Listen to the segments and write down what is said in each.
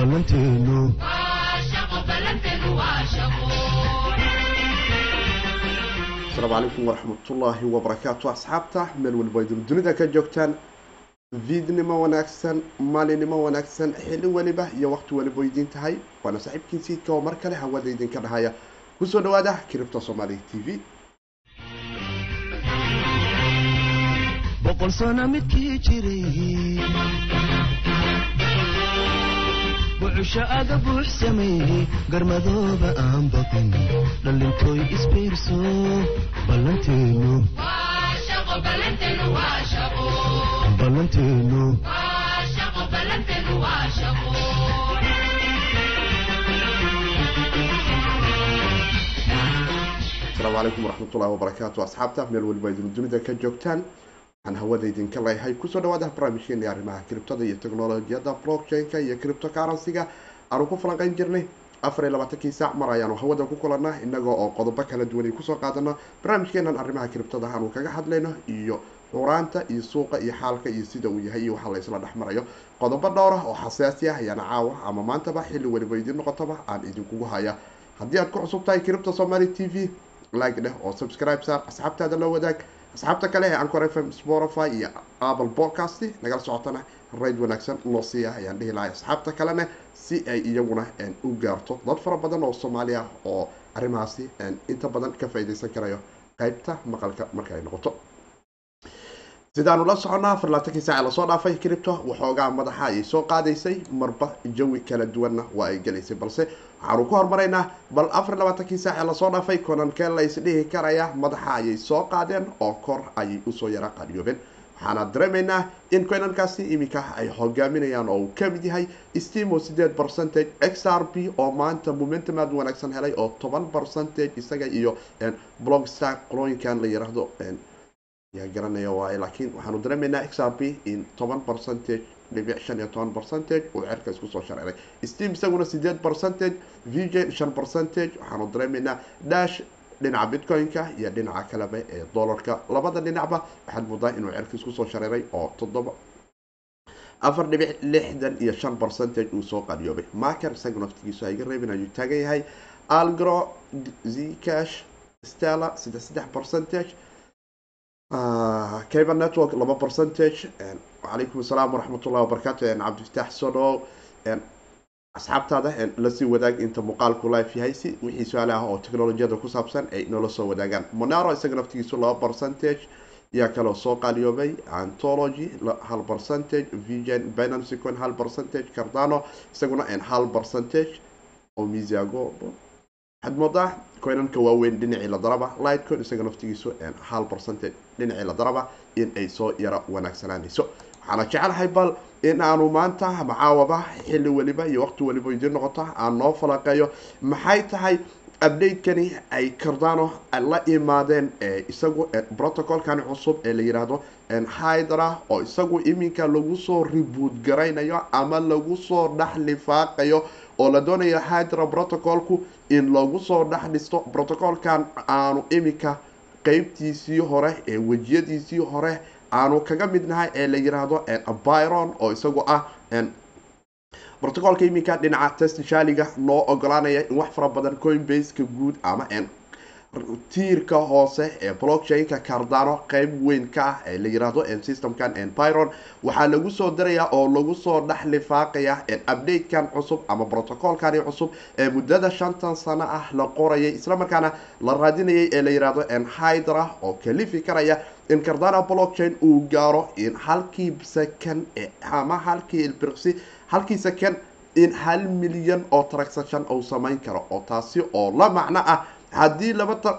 ballanteenu asalaamu calaykum waraxmatullaahi wabarakaatu asxaabta meel waliba idin dunida ka joogtaan. Viidnimo wanaagsan maalinimo wanaagsan xili weliba iyo waqti waliba idiin tahay. Waana saaxiibkiin siidka oo mar kale hawada idinka dhahaya. Kusoo dhawaada kiribta soomaaliya t v. Boqol sano midkii jiray bucusho aga buux sameeyey garmadooba aan baqin dhallintooy isbiirso ballanteenu asalaamu calaykum waraxmatullahi wabarakaatu asxaabta meel waliba idin dunida ka joogtaan waxaan hawada idinka leeyahay ku soo dhawaada barnaamijkeeni arrimaha kiribtada iyo teknolojiyadda blockchain-ka iyo cripto currency-ga aanu ku falanqeyn jirnay. Afar iyo labaatankii saac mar ayaanu hawada ku kulanaa inaga oo qodobo kala duwanay ku soo qaadano barnaamijkeenan arrimaha kiribtada aanu kaga hadlayno iyo xuraanta iyo suuqa iyo xaalka iyo sida uu yahay iyo waxa la isla dhex marayo. Qodobo dhowr ah oo xasaasi ah ayaana caawa ama maantaba xilli weliba idin noqotaba aan idinkugu haya haddii aad ku cusub tahay kiribta somaali t v like dheh oo subscribe saar asxaabtaada la wadaag asxaabta kale ee ancor f m spotify iyo apple podcast nagala socotana rayd wanaagsan noo siiya ayaan dhihi lahay asxaabta kalena si ay iyaguna u gaarto dad fara badan oo soomaali ah oo arrimahaasi inta badan ka faaideysan karayo qeybta maqalka marka ay noqoto. Sidaanu la soconnaa afar laatankii saace la soo dhaafay cripto waxoogaa madaxa ayay soo qaadaysay. Marba jawi kala duwanna waa ay gelaysay balse waxaanu ku hormaraynaa bal afar labaatankii saace la soo dhaafay konankee la isdhihi karaya madaxa ayay soo qaadeen oo kor ayay u soo yara qadiyoobeen waxaana dareemaynaa in koynankaasi iminka ay hogaaminayaan oo uu ka mid yahay stimo sideed percentage x r b oo maanta momentum aad wanaagsan helay oo toban percentage isaga iyo blogstar qolooyinkan la yiraahdo yaa garanaya waaye laakiin waxaanu dareemaynaa x r b in toban percentage dhibic shan iyo toban percentage uu cerka isku soo shareeray steam isaguna sideed percentage vj shan percentage waxaanu dareemaynaa dash dhinaca bitcoin-ka iyo dhinaca kaleba ee dollarka. Labada dhinacba waxaad moodaa inuu cerka isku soo shareeray oo toddoba. Afar dhibic lixdan iyo shan percentage uu soo qadiyoobay marker isaga naftigiisu hayga reebin ayuu taagan yahay. Algro zcash stella saddex saddex percentage cable network laba percentage calaykum asalaam waraxmatullahi wabarakatu cabdifataax sodow asxaabtaada la sii wadaag inta muuqaalku life yahay si wixii su'aale ah oo technolojiyada ku saabsan ay noola soo wadaagaan. Monaro isaga naftigiisu laba percentage yaa kaloo soo qaaliyoobay. Antology hal percentage. Vgen binancy coin hal percentage. Cardano isaguna hal percentage. Oo moodaa coinanka waaweyn dhinacii la daraba lightcoin isaga naftigiisu hal percentage dhinacii la daraba in ay soo yara wanaagsanaanayso. Waxaana jecelahay bal in aanu maanta macaawaba xilli weliba iyo waqti weliba idiin noqoto aan noo falaqeeyo maxay tahay update-kani ay cardano la imaadeen isagu protocolkani cusub ee la yiraahdo hydra oo isagu iminka lagu soo reboot garaynayo ama lagu soo dhex lifaaqayo oo la doonayo hydra protocolku in lagu soo dhex dhisto protocolkan aanu iminka qeybtiisii hore ee wejiyadiisii hore aanu kaga mid nahay ee la yiraahdo byron oo isagu ah protocolka iminka dhinaca test shaaliga noo ogolaanaya in wax fara badan coinbaseka guud ama tiirka hoose ee blockchain-ka cardano qeyb weyn ka ah ee la yiraahdo systemkan byron waxaa lagu soo darayaa oo lagu soo dhex lifaaqaya update-kan cusub ama protocolkani cusub ee muddada shantan sano ah la qorayay islamarkaana la raadinayay ee la yiraahdo hydra oo kalifi karaya in cardano blockchain uu gaaro in halkii second ama halkii ilbirqsi halkii second in hal milyan oo transaction uu samayn karo oo taasi oo la macno ah haddii labata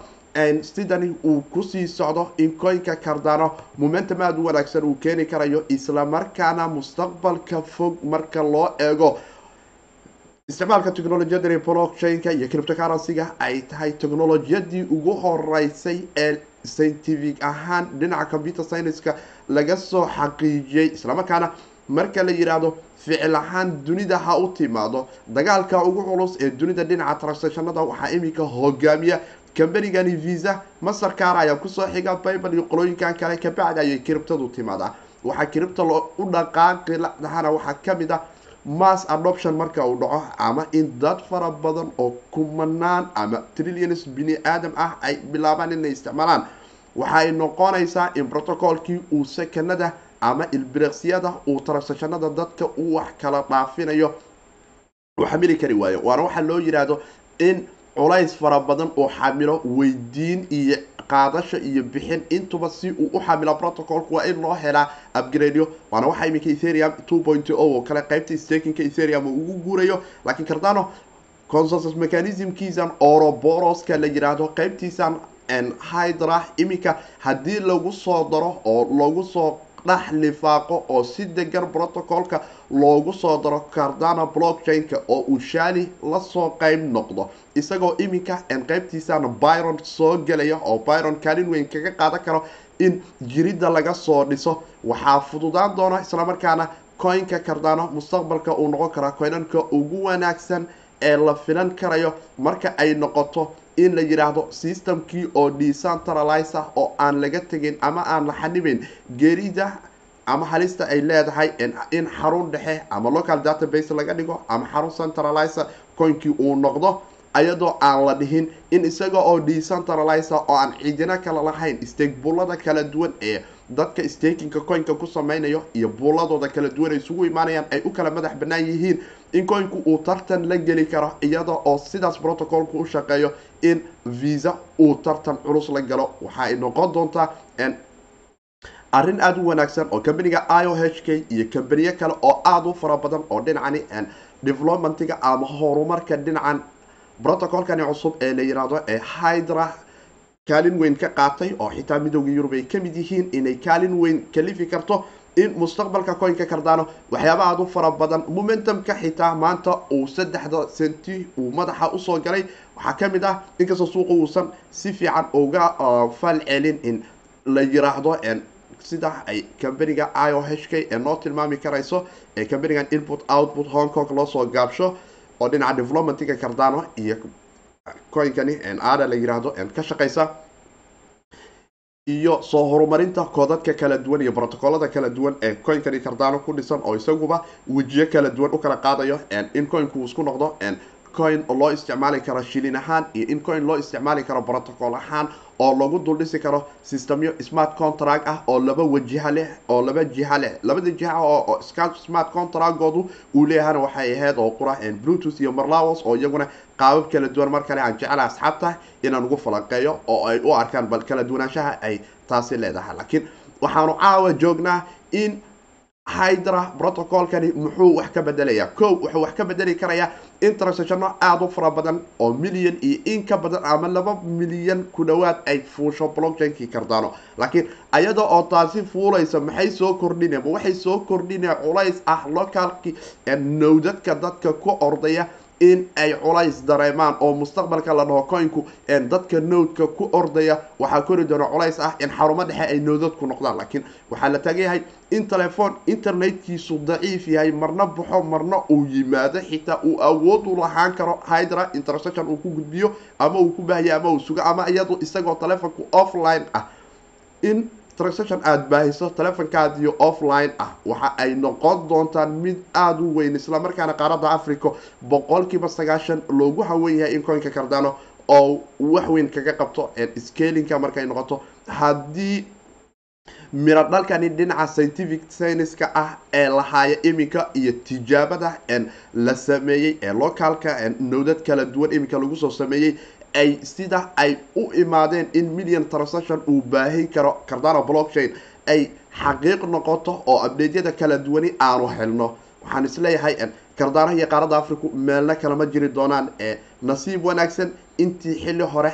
sidani uu ku sii socdo in coinka cardano momentum aada u wanaagsan uu keeni karayo islamarkaana mustaqbalka fog marka loo eego isticmaalka technolojiyadani blockchain-ka iyo criptocurrency-ga ay tahay technolojiyadii ugu horeysay ee scientific ahaan. Dhinaca computer science-ka laga soo xaqiijiyey islamarkaana marka la yidhaahdo ficil ahaan dunida ha u timaado. Dagaalka ugu culus ee dunida dhinaca transactionada waxaa iminka hogaamiya combanigani visa masarkaar ayaa ku soo xiga bible iyo qolooyinkan kale kabacdi ayay kiribtadu timaadaa. Waxaa kiribta u dhaqaaqi lahana waxaa ka mid ah mass adoption marka uu dhaco ama in dad fara badan oo kumanaan ama trillions bini aadam ah ay bilaabaan inay isticmaalaan. Waxay noqonaysaa in protocolkii uu sekanada ama ilbiriqsiyada uu transactionada dadka uu wax kala dhaafinayo. Uu xamili kari waayo waana waxaa loo yidhaahdo in culays fara badan uu xamilo weydiin iyo qaadasha iyo bixin intuba si uu u xamilo protocolku waa in loo helaa upgradeyo waana waxa iminka etherium two point o oo kale qaybta stakinka etherium uu ugu guurayo. Laakiin cardano consensus mechanismkiisan oroboroska la yiraahdo qaybtiisan hydra iminka haddii lagu soo daro oo lagu soo dhex lifaaqo oo si degan protocolka loogu soo daro cardano blockchain-ka oo uu shaali la soo qeyb noqdo. Isagoo iminka qeybtiisana byron soo gelaya oo byron kaalin weyn kaga qaadan karo in jiridda laga soo dhiso. Waxaa fududaan doona islamarkaana coinka cardano mustaqbalka uu noqon karaa coinanka ugu wanaagsan ee la filan karayo marka ay noqoto in la yidhaahdo systemkii oo decentralizer oo aan laga tegin ama aan la xanibeyn geerida ama halista ay leedahay in xarun dhexe ama local database laga dhigo ama xarun centralizer coinkii uu noqdo ayadoo aan la dhihin in isaga oo decentralizer oo aan cidina kala lahayn stake bullada kala duwan ee dadka stakinka coinka ku sameynayo iyo buuladooda kala duwan ay isugu imaanayaan ay u kala madax banaan yihiin in coinku uu tartan la geli karo iyada oo sidaas protocolku u shaqeeyo in visa uu tartan culus la galo. Waxa ay noqon doontaa arrin aada u wanaagsan oo companiga i o h k iyo kambaniyo kale oo aada u fara badan oo dhinacani developmentiga ama horumarka dhinacan protocolkani cusub ee la yiraahdo ee hydra kaalin weyn ka qaatay oo xitaa midooda yurub ay ka mid yihiin inay kaalin weyn kalifi karto in mustaqbalka coinka cardano waxyaaba aada u fara badan. Momentumka xitaa maanta uu saddexda senti uu madaxa u soo galay. Waxaa ka mid ah inkastoo suuqa uusan si fiican uga fal celin in la yiraahdo sida ay companiga i o h k ee noo tilmaami karayso ee companigan input output hong kong loosoo gaabsho oo dhinaca developmentiga cardano iyo coinkani ada la yiraahdo ka shaqeysa iyo soo horumarinta koodadka kala duwan iyo protocolada kala duwan ee coinkani cardano ku dhisan oo isaguba wejiyo kala duwan u kala qaadayo in coinku isku noqdo coin loo isticmaali karo shilin ahaan iyo in coin loo isticmaali karo protocol ahaan oo lagu duldhisi karo systemyo smart contract ah oo laba wajiha leh oo laba jiha leh labada jiha oo smart contractgoodu uu leeyahana waxay ahayd oo qura bluetooth iyo marlaws oo iyaguna qaabab kala duwan mar kale aan jecela asxaabta inaan ugu falanqeeyo oo ay u arkaan bal kala duwanaanshaha ay taasi leedahay. Laakiin waxaanu caawa joognaa in hydra protocolkani muxuu wax ka bedelayaa ko wuxuu wax ka bedeli karayaa in transactiono aada u fara badan oo milyan iyo in ka badan ama laba milyan ku dhawaad ay fuusho blockchainkii cardano laakiin ayada oo taasi fuulaysa maxay soo kordhine ma waxay soo kordhine culays ah localki nowdadka dadka ku ordaya in ay culays dareemaan oo mustaqbalka la dhaho coinku dadka nowdka ku ordaya waxaa kori doona culays ah in xarumo dhexe ay nowdadku noqdaan. Laakiin waxaa la taagayahay in telefoon internetkiisu daciif yahay marna baxo marna uu yimaado xitaa uu awood u lahaan karo hydra intersection uu ku gudbiyo ama uu ku baahaya ama uu sugo ama iyado isagoo telefoonku offline ah. In transaction aada baahiso telefonkaadiyo offline ah. Waxa ay noqon doontaan mid aada u weyn islamarkaana qaaradda africa boqolkiiba sagaashan loogu hawen yahay in coinka cardano oo wax weyn kaga qabto scalinka markay noqoto. Haddii miro dhalkani dhinaca scientific scienska ah ee lahaaya iminka iyo tijaabada la sameeyey ee localka nowdad kala duwan iminka lagu soo sameeyey ay sida ay u imaadeen in million transaction uu baahin karo cardano blockchain ay xaqiiq noqoto oo abdeedyada kala duwani aanu helno. Waxaan is leeyahay cardano iyo qaaradda africa meelna kalama jiri doonaan nasiib wanaagsan intii xilli hore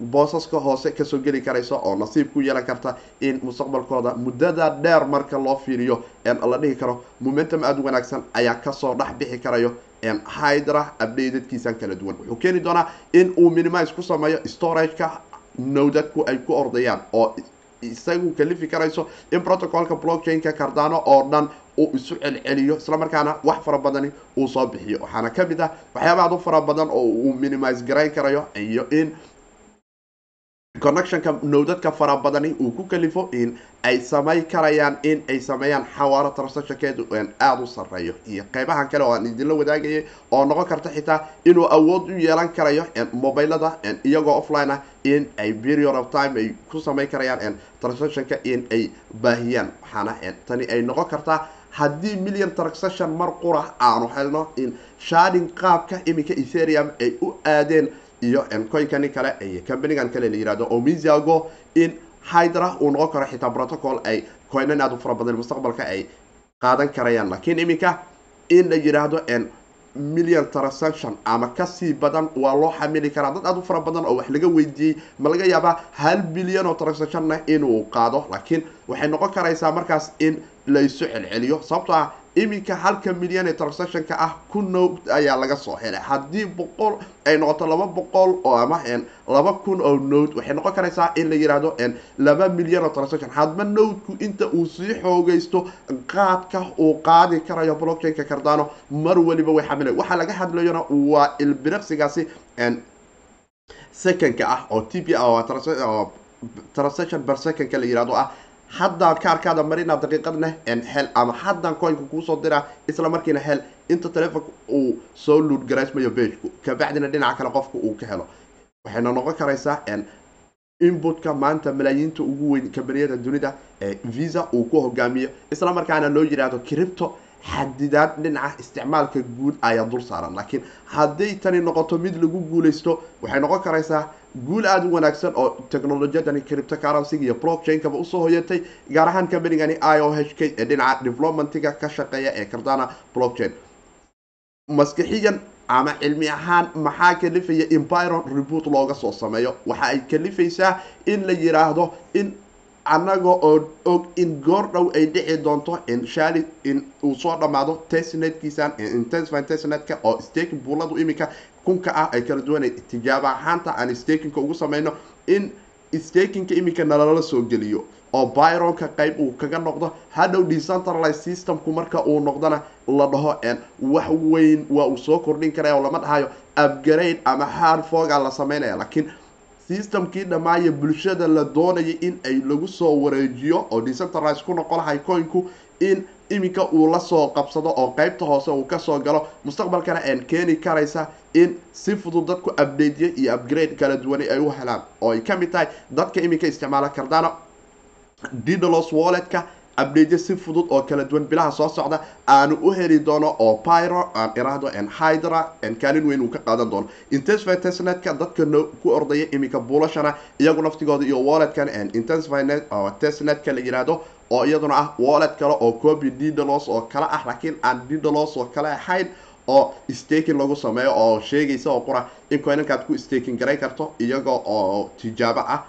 boosaska hoose ka soo geli karaysa oo nasiib ku yeelan karta in mustaqbalkooda muddada dheer marka loo fiiriyo la dhihi karo. Momentum aada u wanaagsan ayaa ka soo dhex bixi karayo hydra abdadkiisan kala duwan. Wuxuu keeni doonaa in uu minimise ku sameeyo storageka nowdadku ay ku ordayaan oo isagu kalifi karayso in protocolka blockchainka cardano oo dhan uu isu celceliyo islamarkaana wax fara badani uu soo bixiyo. Waxaana ka mid ah waxyaaba aad u fara badan oo uu minimise garayn karayo iyo in connectionka nowdadka fara badani uu ku kalifo in ay samay karayaan in ay sameeyaan xawaaro transactionkeedu aada u sareeyo iyo qeybahan kale oo aan idinla wadaagayay oo noqon karta xitaa inuu awood u yeelan karayo mobilada iyagoo offline ah in ay period of time ay ku samayn karayaan transactionka in ay baahiyaan. Waxaana tani ay noqon kartaa haddii million transaction mar qura aanu helno in sharding qaabka iminka etherium ay u aadeen iyo coinkani kale iyo companigan kale la yihahdo omiziago in hydra uu noqon karo xitaa protocol ay coinan aada u fara badan mustaqbalka ay qaadan karayaan. Laakiin iminka in la yidhaahdo million transaction ama ka sii badan waa loo xamili karaa. Dad aada u fara badan oo wax laga weydiiyey ma laga yaabaa hal bilyan oo transactionna inuu qaado. Laakiin waxay noqon karaysaa markaas in laysu celceliyo. Sababtoo ah iminka halka milyan ee transactionka ah ku nowd ayaa laga soo helay. Haddii boqol ay noqoto laba boqol oo ama laba kun oo nowd waxay noqon karaysaa in la yihahdo laba milyan oo transaction. Hadba nowdku inta uu sii xoogaysto qaadka uu qaadi karayo blockchainka cardano mar waliba way xamilay waxaa laga hadlayona waa ilbiriqsigaasi secondka ah oo t p transaction per secondka la yihahdo ah haddaan kaarkaada marina daqiiqadna hel ama haddaan coinka kuusoo diraa isla markiina hel inta telefonka uu soo luud garaysmayo beejku kabacdina dhinaca kale qofka uu ka helo. Waxayna noqon karaysaa inputka maanta malaayiinta ugu weyn kambaniyada dunida ee visa uu ku hogaamiyo isla markaana loo yidhaahdo cripto xadidaad dhinaca isticmaalka guud ayaa dul saaran. Laakiin hadday tani noqoto mid lagu guuleysto waxay noqon karaysaa guul aada u wanaagsan oo technolojiyadani criptocurrencyga iyo blockchainkaba u soo hoyatay gaar ahaan combanigani i o h k ee dhinaca developmentiga ka shaqeeya ee cardana blockchain. Maskixiyan ama cilmi ahaan maxaa kalifaya in byron looga soo sameeyo? Waxa ay kalifaysaa in la yiraahdo in annaga oo og in goor dhow ay dhici doonto in shali in uu soo dhammaado testnetkiisan intensify testnetka oo staking buuladu iminka kunka ah ay kala duwanay tijaaba ahaanta aan stakinka ugu sameyno in stakinka iminka nalala soo geliyo oo byronka qayb uu kaga noqdo hadhow decentralized systemku marka uu noqdona la dhaho wax weyn waa uu soo kordhin karaya oo lama dhahayo upgrade ama hard foga la sameynaya laakiin systemkii dhammaaya bulshada la doonaya in ay lagu soo wareejiyo oo decentralize ku noqon lahay coinku in iminka uu la soo qabsado oo qeybta hoose uu ka soo galo mustaqbalkana aan keeni karaysa in si fudud dadku updateya iyo upgrade kala duwanay ay u helaan. Oo ay ka mid tahay dadka iminka isticmaala cardano didalos walletka updateya si fudud oo kala duwan. Bilaha soo socda aanu u heli doono oo pyro aan iraahdo hydra kaalin weyn uu ka qaadan doono. Intensify testnetka dadka no ku ordaya iminka buulashana iyagu naftigooda iyo walletkan intensify testnetka la yihahdo oo iyaduna ah wallet kale oo copy didalos oo kale ah. Laakiin aan didalos oo kale ahayn oo staking lagu sameeyo oo sheegaysa oo qura in coinankaad ku staking garay karto iyaga oo tijaabo ah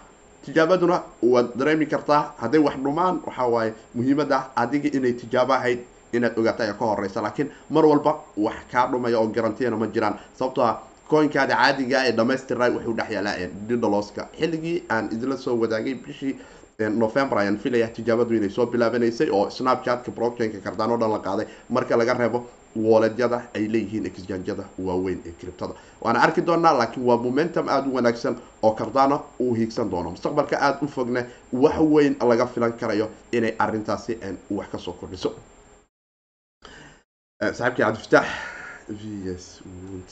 tijaabaduna waad dareemi kartaa hadday wax dhumaan waxa waaye muhiimada adiga inay tijaabo ahayd inaad ogaata ayaa ka horeysa laakiin mar walba wax kaa dhumaya oo garantiyana ma jiraan. Sababtoo ah coinkaada caadiga ee dhamaystirnay wuxuu dhex yaalaa didaloska xilligii aan idinla soo wadaagay bishii november ayaan filaya tijaabadu inay soo bilaabanaysay oo snapchatka blockchainka cardano o dhan la qaaday. Marka laga reebo wooledyada ay leeyihiin exjanjada waaweyn ee criptada waana arki doonaa laakiin waa momentum aada u wanaagsan oo cardano uu hiigsan doono. Mustaqbalka aada u fogna wax weyn laga filan karayo inay arintaasi wax ka soo kordhiso. Saaxiibkii cabdifataax vs wood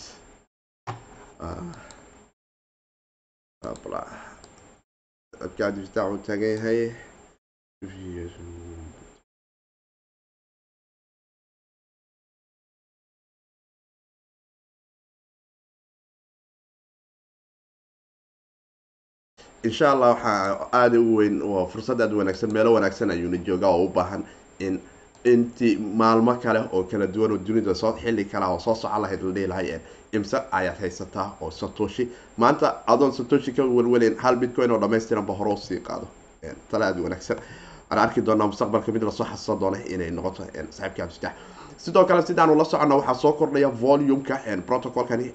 saaxiibkii cabdifataax uu taagan yahay vs insha allah waxaa aada u weyn waa fursad aada wanaagsan meelo wanaagsan ayuuna joogaa oo u baahan in intii maalmo kale oo kala duwan oo dunida soo xilli kala oo soo socon lahayd la dhihi lahay imse ayaad haysataa oo satoshi. Maanta adoon satoshi ka welweleyn hal bitcoin oo dhamaystiranba hore u sii qaado. Tale aada wanaagsan. Waan arki doonaa mustaqbalka mid la soo xasuusan doona inay noqoto saaxiibka abdiftax sidoo kale sidaanu la socono waxaa soo kordhaya volumeka protocolkani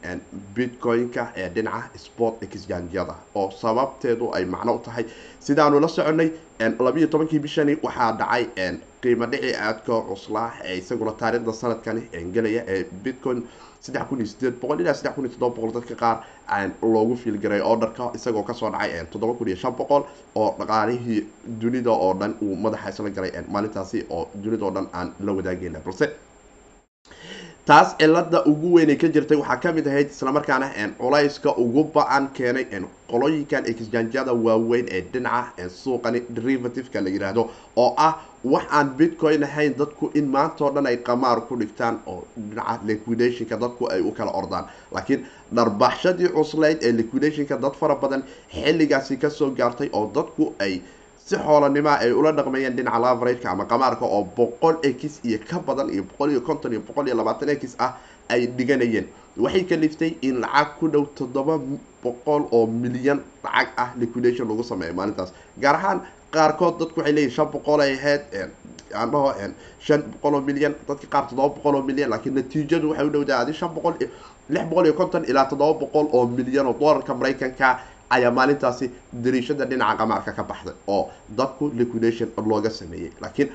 bitcoin-ka ee dhinaca sport exjanjada oo sababteedu ay macno u tahay sidaanu la soconay labiiyo tobankii bishani waxaa dhacay qiimo dhici aadka cuslaa ee isaguna taariikhda sanadkani gelaya ee bitcoin saddex kun iyo sideed boqol ilaa saddex kun iyo toddoba boqol dadka qaar loogu fiilgaray orderka isagoo ka soo dhacay toddoba kun iyo shan boqol oo dhaqaalihii dunida oo dhan uu madaxa isla galay maalintaasi oo dunida oo dhan aan la wadaageyna balse taas cilada ugu weynay ka jirtay waxaa ka mid ahayd islamarkaana culayska ugu ba'an keenay qolooyinkan exjanjada waaweyn ee dhinaca suuqani derivativeka la yiraahdo oo ah wax aan bitcoin ahayn dadku in maantao dhan ay qamaar ku dhigtaan oo dhinaca liquidationka dadku ay u kala ordaan. Laakiin dharbaxshadii cuslayd ee liquidationka dad fara badan xilligaasi ka soo gaartay oo dadku ay si xoolanima ay ula dhaqmayeen dhinaca lavarageka ama qamaarka oo boqol x iyo ka badan iyo boqol iyo konton iyo boqol iyo labaatan x ah ay dhiganayeen. Waxay kaliftay in lacag ku dhow toddoba boqol oo milyan lacag ah liquidation lagu sameeyo maalintaas. Gaar ahaan qaarkood dadku waxay leeyihiin shan boqol ay ahayd aan dhaho shan boqol oo milyan dadka qaar toddoba boqol oo milyan laakiin natiijadu waxay u dhowdaa adi shan boqol lix boqol iyo konton ilaa toddoba boqol oo milyan oo dollarka maraykanka ayaa maalintaasi dariishada dhinaca qamaarka ka baxday oo dadku liquidation looga sameeyey. Laakiin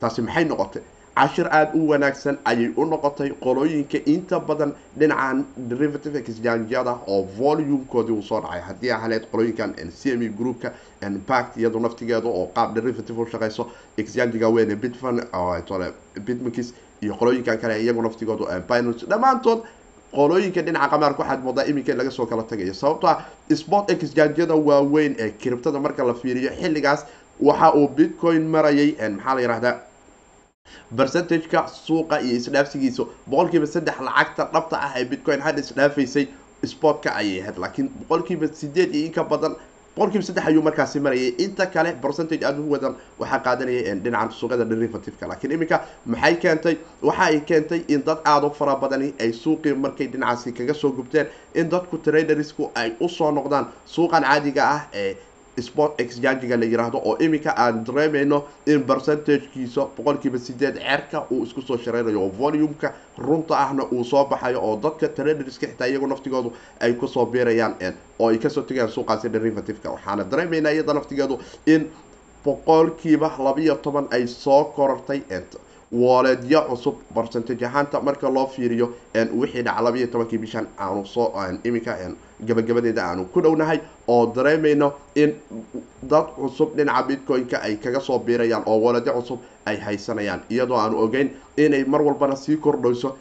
taasi maxay noqotay? Cashir aada u wanaagsan ayay u noqotay qolooyinka inta badan dhinacan derivative exjanjada oo volumekoodii uu soo dhacay. Haddii ahaleed qolooyinkan c m e groupka pact iyadu naftigeedu oo qaab derivative u shaqeyso exjanjiga weyne bitfan bitmakis iyo qolooyinkan kale iyagu naftigoodu binance dhammaantood qolooyinka dhinaca qamaarka waxaad moodaa iminka laga soo kala tagayo. Sababto ah sport exjanjada waaweyn ee kiribtada marka la fiiriyo xilligaas waxa uu bitcoin marayay maxaa la yihahdaa percentageka suuqa iyo isdhaafsigiisa boqolkiiba saddex lacagta dhabta ah ee bitcoin hadda isdhaafaysay sportka ayay ahayd laakiin boqolkiiba sideed iyo inka badan boqolkiiba saddex ayuu markaasi marayay. Inta kale percentage aada u wadan waxaa qaadanaya dhinacan suuqyada derivativeka. Laakiin iminka maxay keentay? Waxa ay keentay in dad aada u fara badani ay suuqii markay dhinacaasi kaga soo gubteen in dadku tradersku ay u soo noqdaan suuqan caadiga ah ee sport exjangiga la yiraahdo oo iminka aan dareemayno in percentagekiisa boqolkiiba sideed ceerka uu isku soo shareynayo oo volumeka runta ahna uu soo baxayo oo dadka traderska xitaa iyagu naftigoodu ay ku soo biirayaan oo ay ka soo tegayaan suuqaasi derivativeka. Waxaana dareemaynaa iyada naftigeedu in boqolkiiba labiyo toban ay soo korortay wooleedyo cusub percentage ahaanta marka loo fiiriyo wixii dhaca labiyo tobankii bishan aanu soo iminka gabagabadeeda aanu ku dhownahay oo dareemayno in dad cusub dhinaca bitcoin-ka ay kaga soo biirayaan oo wooleedyo cusub ay haysanayaan. Iyadoo aanu ogeyn inay mar walbana sii kordhayso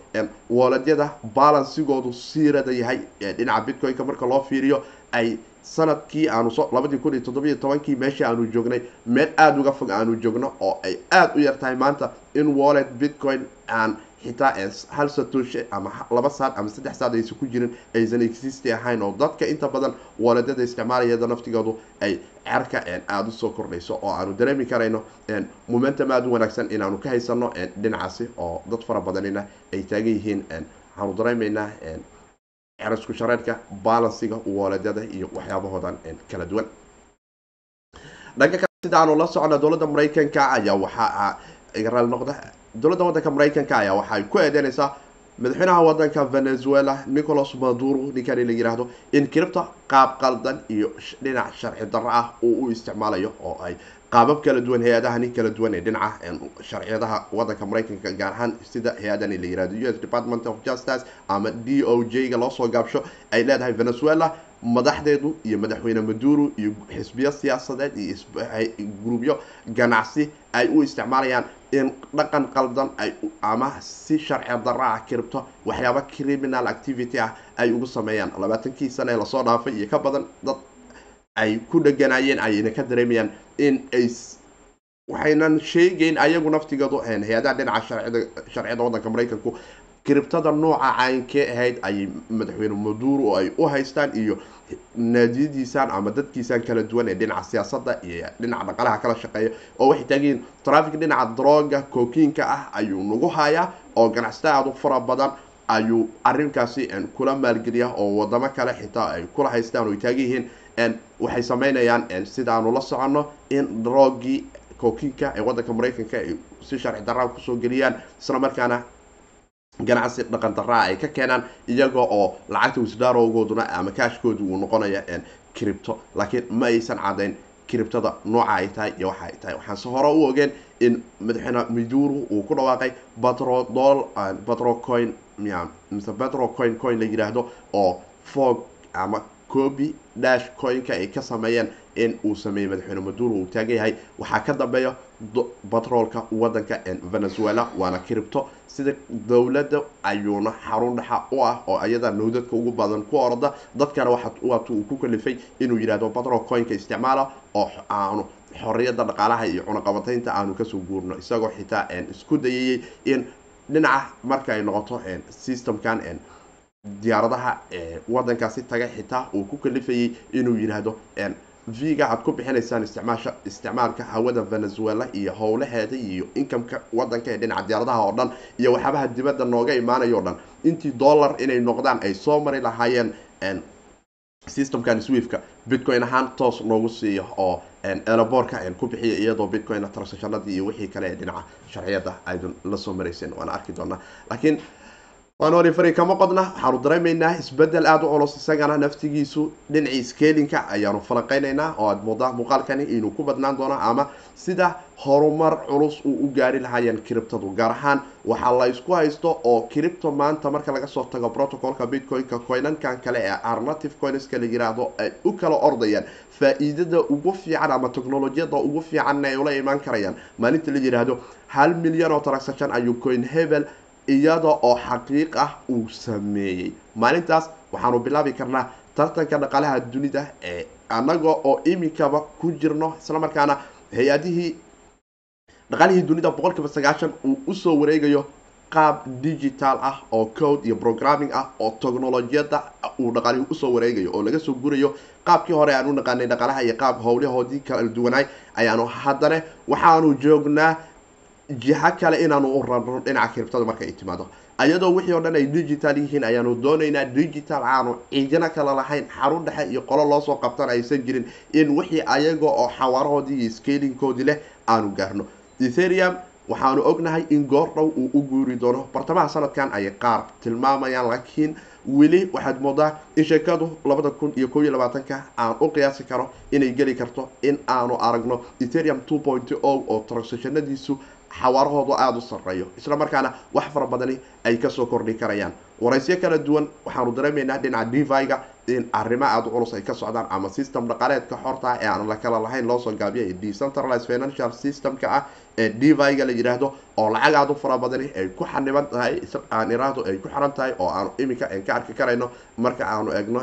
wooleedyada balansigoodu siirada yahay dhinaca bitcoin-ka marka loo fiiriyo ay sannadkii aanu labadii kun iyo toddobiyo tobankii meeshii aanu joognay meel aada uga fog aanu joogno oo ay aada u yar tahay maanta in wallet bitcoin aan xitaa hal satooshe ama laba saad ama saddex saad aysan ku jirin aysan existi ahayn oo dadka inta badan waledyada isticmaalayada naftigoodu ay cerka aada u soo kordhayso oo aanu dareemi karayno momentum aada u wanaagsan inaanu ka haysano dhinacaasi oo dad fara badanina ay taagan yihiin waxaanu dareemaynaa cerasku shareerka balansiga wooledyada iyo waxyaabahoodan kala duwan. Dhanka kale sida aanu la socona dowladda maraykanka ayaa waxaa raali noqda dowladda waddanka maraykanka ayaa waxaay ku eedeynaysaa madaxweynaha waddanka venezuela nicolas maduro ninkani la yiraahdo in kiribta qaab qaldan iyo dhinac sharci darro ah uu u isticmaalayo oo ay qaabab kala duwan hay'adahani kala duwan ee dhinaca sharciyadaha waddanka maraykanka gaar ahaan sida hay'adani la yiraahdo u s department of justice ama d o j ga loosoo gaabsho ay leedahay venezuela madaxdeedu iyo madaxweyne maduro iyo xisbiyo siyaasadeed iyo gruubyo ganacsi ay u isticmaalayaan in dhaqan qaldan ay ama si sharci darro ah kiribto waxyaaba criminal activity ah ay ugu sameeyaan. Labaatankii sane la soo dhaafay iyo ka badan dad ay ku dheganaayeen ayna ka dareemayaan in ay waxaynan sheegeyn ayagu naftigeedu hay'adaha dhinaca sharciyada waddanka maraykanku kiribtada nooca caynkee ahayd ayay madaxweyne maduro oo ay u haystaan iyo naadiyadiisaan ama dadkiisaan kala duwan ee dhinaca siyaasadda iyo dhinaca dhaqalaha kala shaqeeya oo waxay taagiin trafic dhinaca droga kookiinka ah ayuu nagu hayaa oo ganacsata aada u fara badan ayuu arrinkaasi kula maalgeliya oo wadamo kale xitaa ay kula haystaan oo ay taagan yihiin waxay sameynayaan sidaanu la soconno in drogii kookiinka ee waddanka maraykanka ay si sharci darraa ku soo geliyaan isla markaana ganacsi dhaqan daraa ay ka keenaan iyaga oo lacagta wisdarogooduna ama kaashkoodu uu noqonaya cripto laakiin ma aysan cadayn criptada nooca ay tahay iyo waxa ay tahay. Waxaanse hore u ogeen in madaxweyne miduru uu ku dhawaaqay batrodol batrocoin miya mise batrocoin coin la yidhaahdo oo fog ama copy dash coinka ay ka sameeyeen in uu sameeyey madaxweyne maduro uu taagan yahay. Waxaa ka dambeeya batroolka wadanka venezuela waana cripto sida dowladda ayuuna xarun dhexa u ah oo ayada nowdadka ugu badan ku orda dadkana waat uu ku kalifay inuu yidhahdo batrol coinka isticmaala oo aanu xoriyada dhaqaalaha iyo cunaqabataynta aanu ka soo guurno. Isagoo xitaa isku dayayay in dhinaca marka ay noqoto systemkan diyaaradaha wadankaasi taga xitaa uu ku kalifayay inuu yidhaahdo viga aad ku bixinaysaan isticmaasha isticmaalka hawada venezuela iyo howlaheeda iyo incomeka wadanka ee dhinaca diyaaradaha oo dhan iyo waxyaabaha dibadda nooga imaanayo o dhan. Intii dollar inay noqdaan ay soo mari lahaayeen systemkan swifka bitcoin ahaan toos noogu siiyo oo elaborka ku bixiya iyadoo bitcoin transactionadii iyo wixii kale ee dhinaca sharciyada. Aydan la soo waana arki doonaa. Laakiin waan wari fari kama qodna waxaanu dareemaynaa isbeddel aada u culus isagana naftigiisu dhinacii scalinka ayaanu falanqeynaynaa oo aad moodaa muuqaalkani inuu ku badnaan doono ama sida horumar culus uu u gaari lahaayeen criptadu gaar ahaan waxaa la isku haysto oo cripto maanta marka laga soo tago protocolka bitcoin-ka coinankan kale ee arnative coinska la yiraahdo ay u kala ordayaan faa-iidada ugu fiican ama technolojiyada ugu fiicanna ay ula imaan karayaan. Maalinta la yiraahdo hal milyan oo transaction ayuu coin hebel iyada oo xaqiiq ah uu sameeyey. Maalintaas waxaanu bilaabi karnaa tartanka dhaqaalaha dunida ee annaga oo iminkaba ku jirno islamarkaana hay'adihii dhaqaalihii dunida boqol kiiba sagaashan uu u soo wareegayo qaab digital ah oo code iyo programming ah oo technolojiyada uu dhaqaalihi u soo wareegayo oo laga soo gurayo. Qaabkii hore aan u naqaanay dhaqaalaha iyo qaab howlahoodii kala duwanaay ayaanu haddana waxaanu joognaa jiha kale inaanu u rarno dhinaca kiribtada marka ay timaado. Ayadoo wixii o dhan ay digital yihiin ayaanu doonaynaa digital aanu ciidina kala lahayn xarun dhexe iyo qolo loosoo qabtan aysan jirin in wixii ayaga oo xawaarahoodii iyo scalinkoodii leh aanu gaarno. Etherium waxaanu ognahay in goor dhow uu u guuri doono. Bartamaha sanadkan ayay qaar tilmaamayaan laakiin weli waxaad moodaa in sheekadu labada kun iyo kob iyo labaatanka aan u qiyaasi karo inay geli karto in aanu aragno etherium two point o oo transactionadiisu xawaarahoodu aada u sareeyo isla markaana wax fara badani ay ka soo kordhi karayaan. Waraysyo kala duwan waxaanu dareemaynaa dhinaca deviga in arrimo aada u culus ay ka socdaan ama system dhaqaaleedka xorta ee aan la kala lahayn loosoo gaabiya ee decentralized financial systemka ah ee deviga la yidhaahdo oo lacag aada u fara badani ay ku xaniban tahay aan iraahdo ay ku xiran tahay oo aanu iminka ka arki karayno marka aanu egno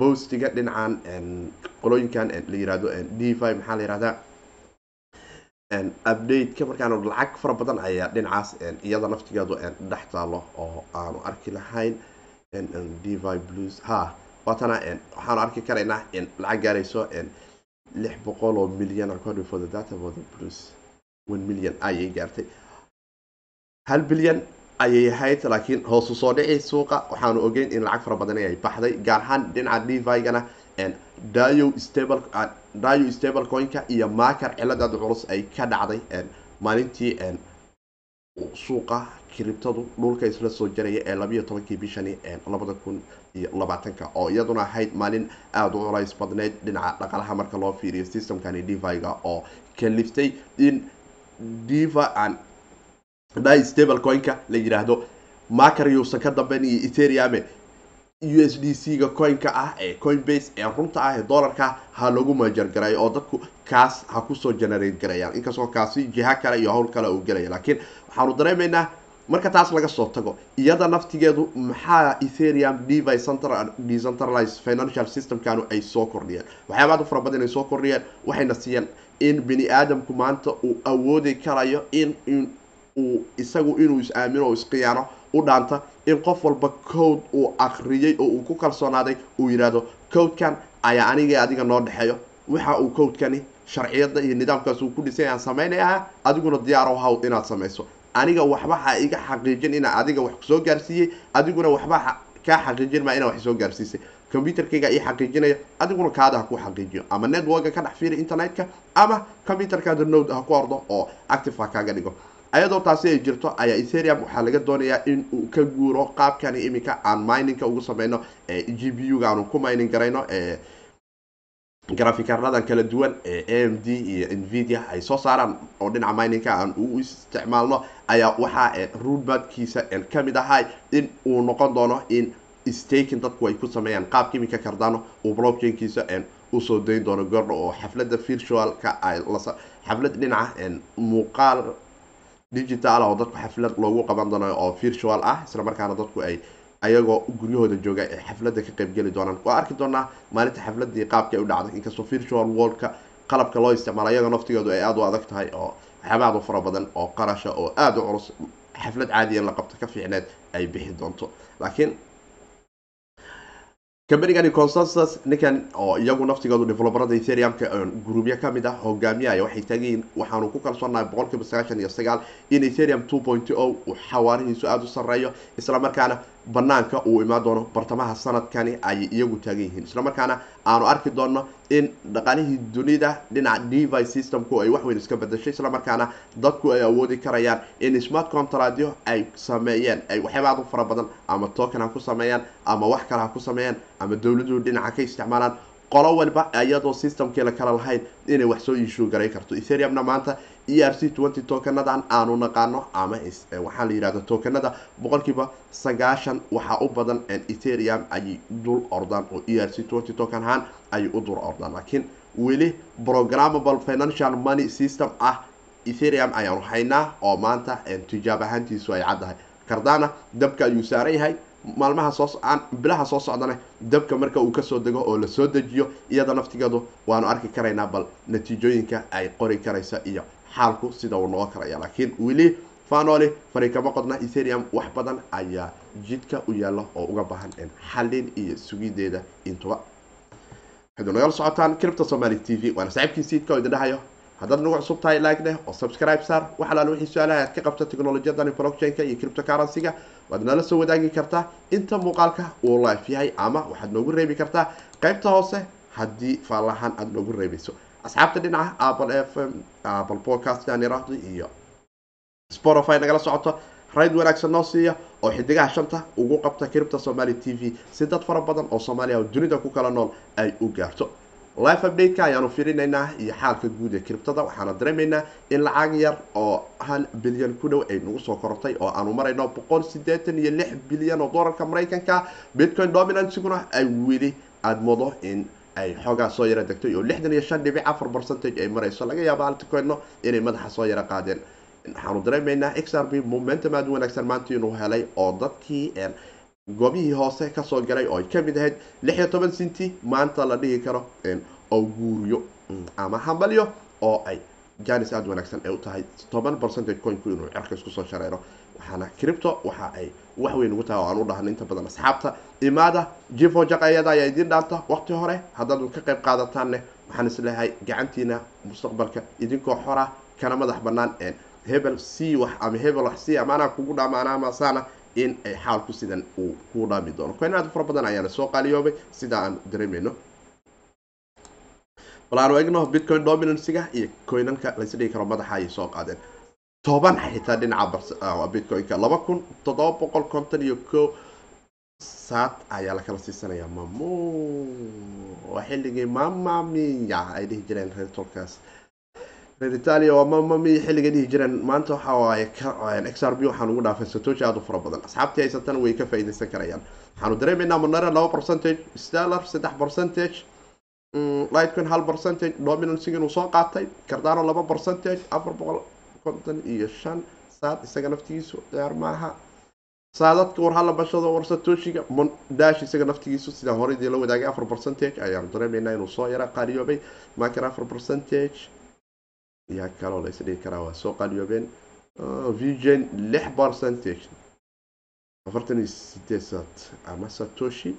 bostiga dhinacan qolooyinkan la yihahdo devi maxaa la yihahdaa update-ka markaan lacag fara badan ayaa dhinacaas iyada naftigeedu dhex taalo oo aanu arki lahayn. Devi blues ha waatana waxaanu arki karaynaa lacag gaarayso lix boqol oo milyan according for the data for the blues. One million ayay gaartay. Hal bilyan ayay ahayd laakiin hoosu soo dhici suuqa. Waxaanu ogeyn in lacag fara badan ay baxday gaar ahaan dhinaca devigana dio stable dio stable coinka iyo marker ciladaada culus ay ka dhacday maalintii suuqa kiribtadu dhulka isla soo jaraya ee labayo tobankii bishani labada kun iyo labaatanka oo iyaduna ahayd maalin aada u culays badneyd dhinaca dhaqalaha marka loo fiiriyo systemkani deviga oo kaliftay in diva di stable coinka la yidhaahdo marker yuusan ka dambeyn iyo etheriame u s d c ga coinka ah ee coinbase ee runta ah ee dollarka ha lagu majargarayo oo dadku kaas ha ku soo generate garayaan. Inkastoo kaasi jiha kale iyo howl kale uu gelaya laakiin waxaanu dareemaynaa marka taas laga soo tago iyada naftigeedu maxaa etherium devi decentralized financial systemkanu ay soo kordhiyeen? Waxyaabaad u fara badan ay soo kordhiyeen waxayna siiyeen in bini aadamku maanta uu awoodi karayo in uu isagu inuu is aamino oo isqiyaano u dhaanta in qof walba code uu akriyay oo uu ku kalsoonaaday uu yidhaahdo codekan ayaa aniga adiga noo dhexeeyo. Waxa uu codekani sharciyada iyo nidaamkaas uu ku dhisay aan samaynayaha adiguna diyaaro haw inaad samayso. Aniga waxba ha iga xaqiijin inaa adiga wax soo gaarsiiyey. Adiguna waxba kaa xaqiijin maa inaa wax soo gaarsiisay. Computerkayga ii xaqiijinaya adiguna kaada ha ku xaqiijiyo. Ama networka ka dhex fiiri internetka ama computerkaada node ha ku ordo oo active ha kaaga dhigo ayadoo taasi ay jirto ayaa etherium waxaa laga doonayaa in uu ka guuro qaabkani iminka aan miningka ugu sameyno g p u ga aanu ku mining garayno grafikarnadan kala duwan ee a m d iyo nvidia ay soo saaraan oo dhinaca miningka aan u isticmaalno ayaa waxaa roodmadkiisa ka mid ahay in uu noqon doono in staking dadku ay ku sameeyaan qaabka iminka cardano uu blockchainkiisa u soo dayn doono gordho oo xaflada virtualka xaflad dhinaca muuqaal digital oo dadku xaflad loogu qaban doono oo virtual ah isla markaana dadku ay ayagoo guryahooda jooga ee xafladda ka qaybgeli doonaan. Waa arki doonaa maalinta xafladii qaabka ay u dhacday inkastoo virtual worldka qalabka loo isticmaalo iyaga naftigoodu ay aada u adag tahay oo waxyaaba aad u fara badan oo qarasha oo aada u culus xaflad caadiya la qabto ka fiicneed ay bixi doonto. Laakiin combanigani consensus ninkan oo iyagu naftigoodu developerada ethereumka gruubyo ka mid ah hogaamiyaya waxay taaganyihiin waxaanu ku kalsoonahay boqolkiiba sagaashan iyo sagaal in ethereum two point o uu xawaarihiisu aada u sareeyo islamarkaana banaanka uu imaan doono bartamaha sanadkani ayay iyagu taagan yihiin. Islamarkaana aanu arki doono in dhaqaalihii dunida dhinaca devi systemku ay waxweyn iska bedashay islamarkaana dadku ay awoodi karayaan in smart contradio ay sameeyeen ay waxyaaba aad u fara badan ama token ha ku sameeyaan ama wax kale ha ku sameeyaan ama dowladuhu dhinaca ka isticmaalaan qolo walba iyadoo systemkii la kala lahayn inay wax soo iishuu garay karto. Ethereumna maanta e r c twenty tokanadan aanu naqaano ama waxaa la yihahda tokenada boqolkiiba sagaashan waxaa u badan ethereum ayay dul ordaan oo e r c twenty token ahaan ayay u dul ordaan. Laakiin weli programmable financial money system ah ethereum ayaanu haynaa oo maanta tijaab ahaantiisu ay caddahay. Cardana dabka ayuu saaran yahay maalmaha soo socaan bilaha soo socdana dabka marka uu ka soo dego oo la soo dejiyo iyada naftigeedu waanu arki karaynaa bal natiijooyinka ay qori karaysa iyo xaalku sida uu noqon karaya laakiin weli fanoli fari kama qodna ethereum wax badan ayaa jidka u yaalla oo uga baahan xallin iyo sugideeda intuba. Waxaydu nagala socotaan cripta somaali t v waana saaxiibkii siidka oo idin dhahayo. Haddaad nagu cusub tahay like leh oo subscribe saar wax alaala wixii su'aalaha aad ka qabta technolojiyadani blockchain-ka iyo cryptocurrency-ga waad nala soo wadaagi kartaa. Inta muuqaalka uu life yahay ama waxaad noogu reebi kartaa qaybta hoose haddii faalahaan aada noogu reebayso. Asxaabta dhinaca apple f m apple podcast aan iraahdo iyo spotify nagala socoto. Rayd wanaagsan noo siiya oo xidigaha shanta ugu qabta cripta somaali t v. Si dad fara badan oo soomaaliya oo dunida ku kala nool ay u gaarto life update-ka ayaanu firinaynaa iyo xaalka guud ee criptada waxaana dareemaynaa in lacag yar oo hal bilyan ku dhow ay nagu soo korortay oo aanu marayno boqol sideetan iyo lix bilyan oo dollarka maraykanka. Bitcoin dominansiguna ay weli aada modo in ay xoogaa soo yara degtay oo lixdan iyo shan dhibic afar percentage ay marayso. Laga yaabo altcoinno inay madaxa soo yara qaadeen. Waxaanu dareemaynaa x r b momentum aada u wanaagsan maanta inuu helay oo dadkii goobihii hoose ka soo galay oo ay ka mid ahayd lix iyo toban cinti maanta la dhihi karo oo guuriyo ama hambalyo oo ay janis aada wanaagsan ay u tahay toban percentage coinku inuu cerka isku soo shareero. Waxaana cripto waxa ay wax weyn ugu tahay oo aan u dhahno inta badan asxaabta. Imaada jifo jaqayada ayaa idiin dhaanta waqti hore haddaad ka qayb qaadataanne waxaan is leeyahay gacantiina mustaqbalka idinkoo xora kana madax banaan hebel c wax ama hebel wax c ama anaa kugu dhaama anaa masaana in ay xaalku sidan uu ku dhaami doono. Coin aad fara badan ayaana soo qaaliyoobay sida aan dareemayno. Bal aanu egno bitcoin dominancyga iyo coinanka lays dhigi karo madaxa ayay soo qaadeen. Toban xitaa dhinaca bitcoin-ka. Laba kun toddoba boqol konton iyo ko saad ayaa lakala siisanaya mamo xilligii mamamiya ay dhihi jireen reer tolkaas reer italia waa mamamiya xilligay dhihi jireen? Maanta waxa waaye x r b waxaan ugu dhaafay satoshi aada u fara badan. Asxaabtii haysatana way ka faa'iidaysan karayaan. Waxaanu dareemaynaa monero laba percentage stellar saddex percentage lightcoin hal percentage dominancy inuu soo qaatay cardano laba percentage afar boqol konton iyo shan. Saad isaga naftigiisu ciyaar maaha. Saadadka war hala bashado war satoshiga dash isaga naftigiisu sidaan horeydii la wadaagay afar percentage. Ayaanu dareemaynaa inuu soo yara qaaliyoobay makar afar percentage yaa kaloo la isdhigi karaa waa soo qaaliyoobeen vgen lix percentage afartan iyo sideed saad ama satoshi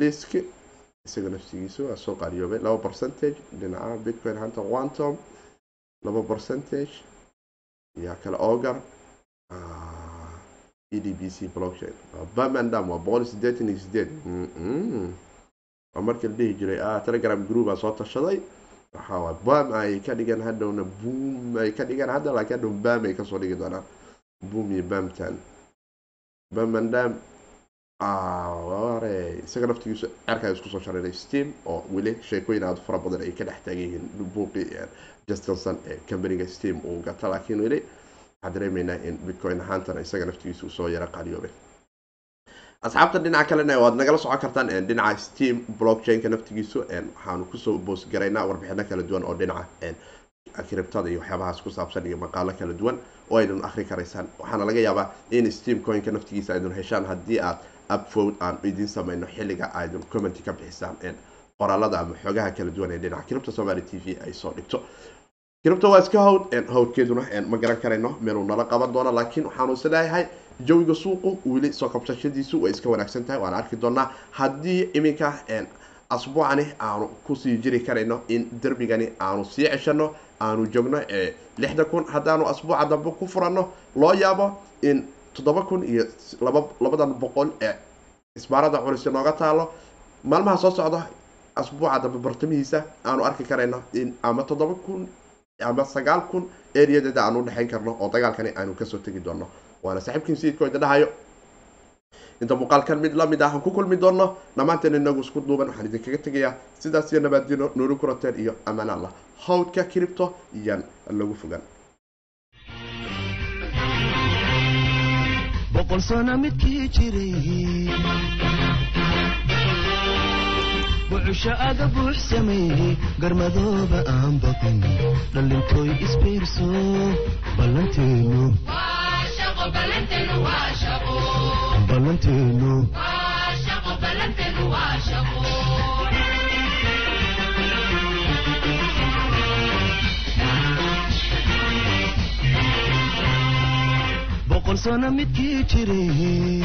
lisk isaga naftigiisu waa soo qaaliyoobay laba percentage dhinaca bitcoin hanta quantum laba percentage yaa kale ogar e d b c blockchain. Bamandam waa boqol iyo sideetan iyo sideed waa markii la dhihi jiray telegram group aa soo tashaday waxaa waay bam ay ka dhigeen hadhowna boom ay ka dhigeen hadda laakiin hadhow bam ay ka soo dhigi doonaan. Boom iyo bamtan bamandam are isaga naftigiisu cerkaa isku soo shareeray steam oo weli sheekooyin aada fara badan ay ka dhex taagan yihiin buuqi justinson ee companiga steam uu gata. Laakiin weli waxaan dareemaynaa in bitcoin ahaantana isaga naftigiisa uu soo yaro qaliyoobay asxaabta dhinaca kalena waad nagala socon kartaan dhinaca steam blockchainka naftigiisu waxaanu ku soo boosgaraynaa warbixino kala duwan oo dhinaca kribtada iyo waxyaabahaas ku saabsan iyo maqaalo kala duwan oo aydun akhri karaysaan. Waxaana laga yaabaa in steam coinka naftigiisa aydun heshaan haddii aad upvote aan idiin sameyno xilliga aydun commenty ka bixisaan qoraalada ama xoogaha kala duwan ee dhinaca kiribta somaali t v ay soo dhigto. Kiribta waa iska hawd hawdkeeduna ma garan karayno meeluu nala qaban doono laakiin waxaanu is leeyahay jawiga suuqu weli soo kabsashadiisu way iska wanaagsan tahay waana arki doonaa haddii iminka asbuucani aanu ku sii jiri karayno in derbigani aanu sii ceshano aanu joogno lixda kun haddaanu asbuuca dambe ku furanno loo yaabo in toddoba kun iyo laba labadan boqol ee isbaarada culus nooga taalo. Maalmaha soo socda asbuuca dambe bartamihiisa aanu arki karayno in ama toddoba kun ama sagaal kun ereyadeeda aanu udhexayn karno oo dagaalkani aanu ka soo tegi doono waana saaxiibkiin siidkoo idin dhahayo inta muuqaalkan mid la mid ah aan ku kulmi doono dhammaanteen inagu isku duuban waxaan idinkaga tegayaa sidaas iyo nabaadino nooli kurateen iyo amaan allah. Hawdka kiribto iyaan lagu fogaan bucusho aga buux garmadooba aan baqin dhallintooy isbiirso ballanteenu boqol sano midkii jiray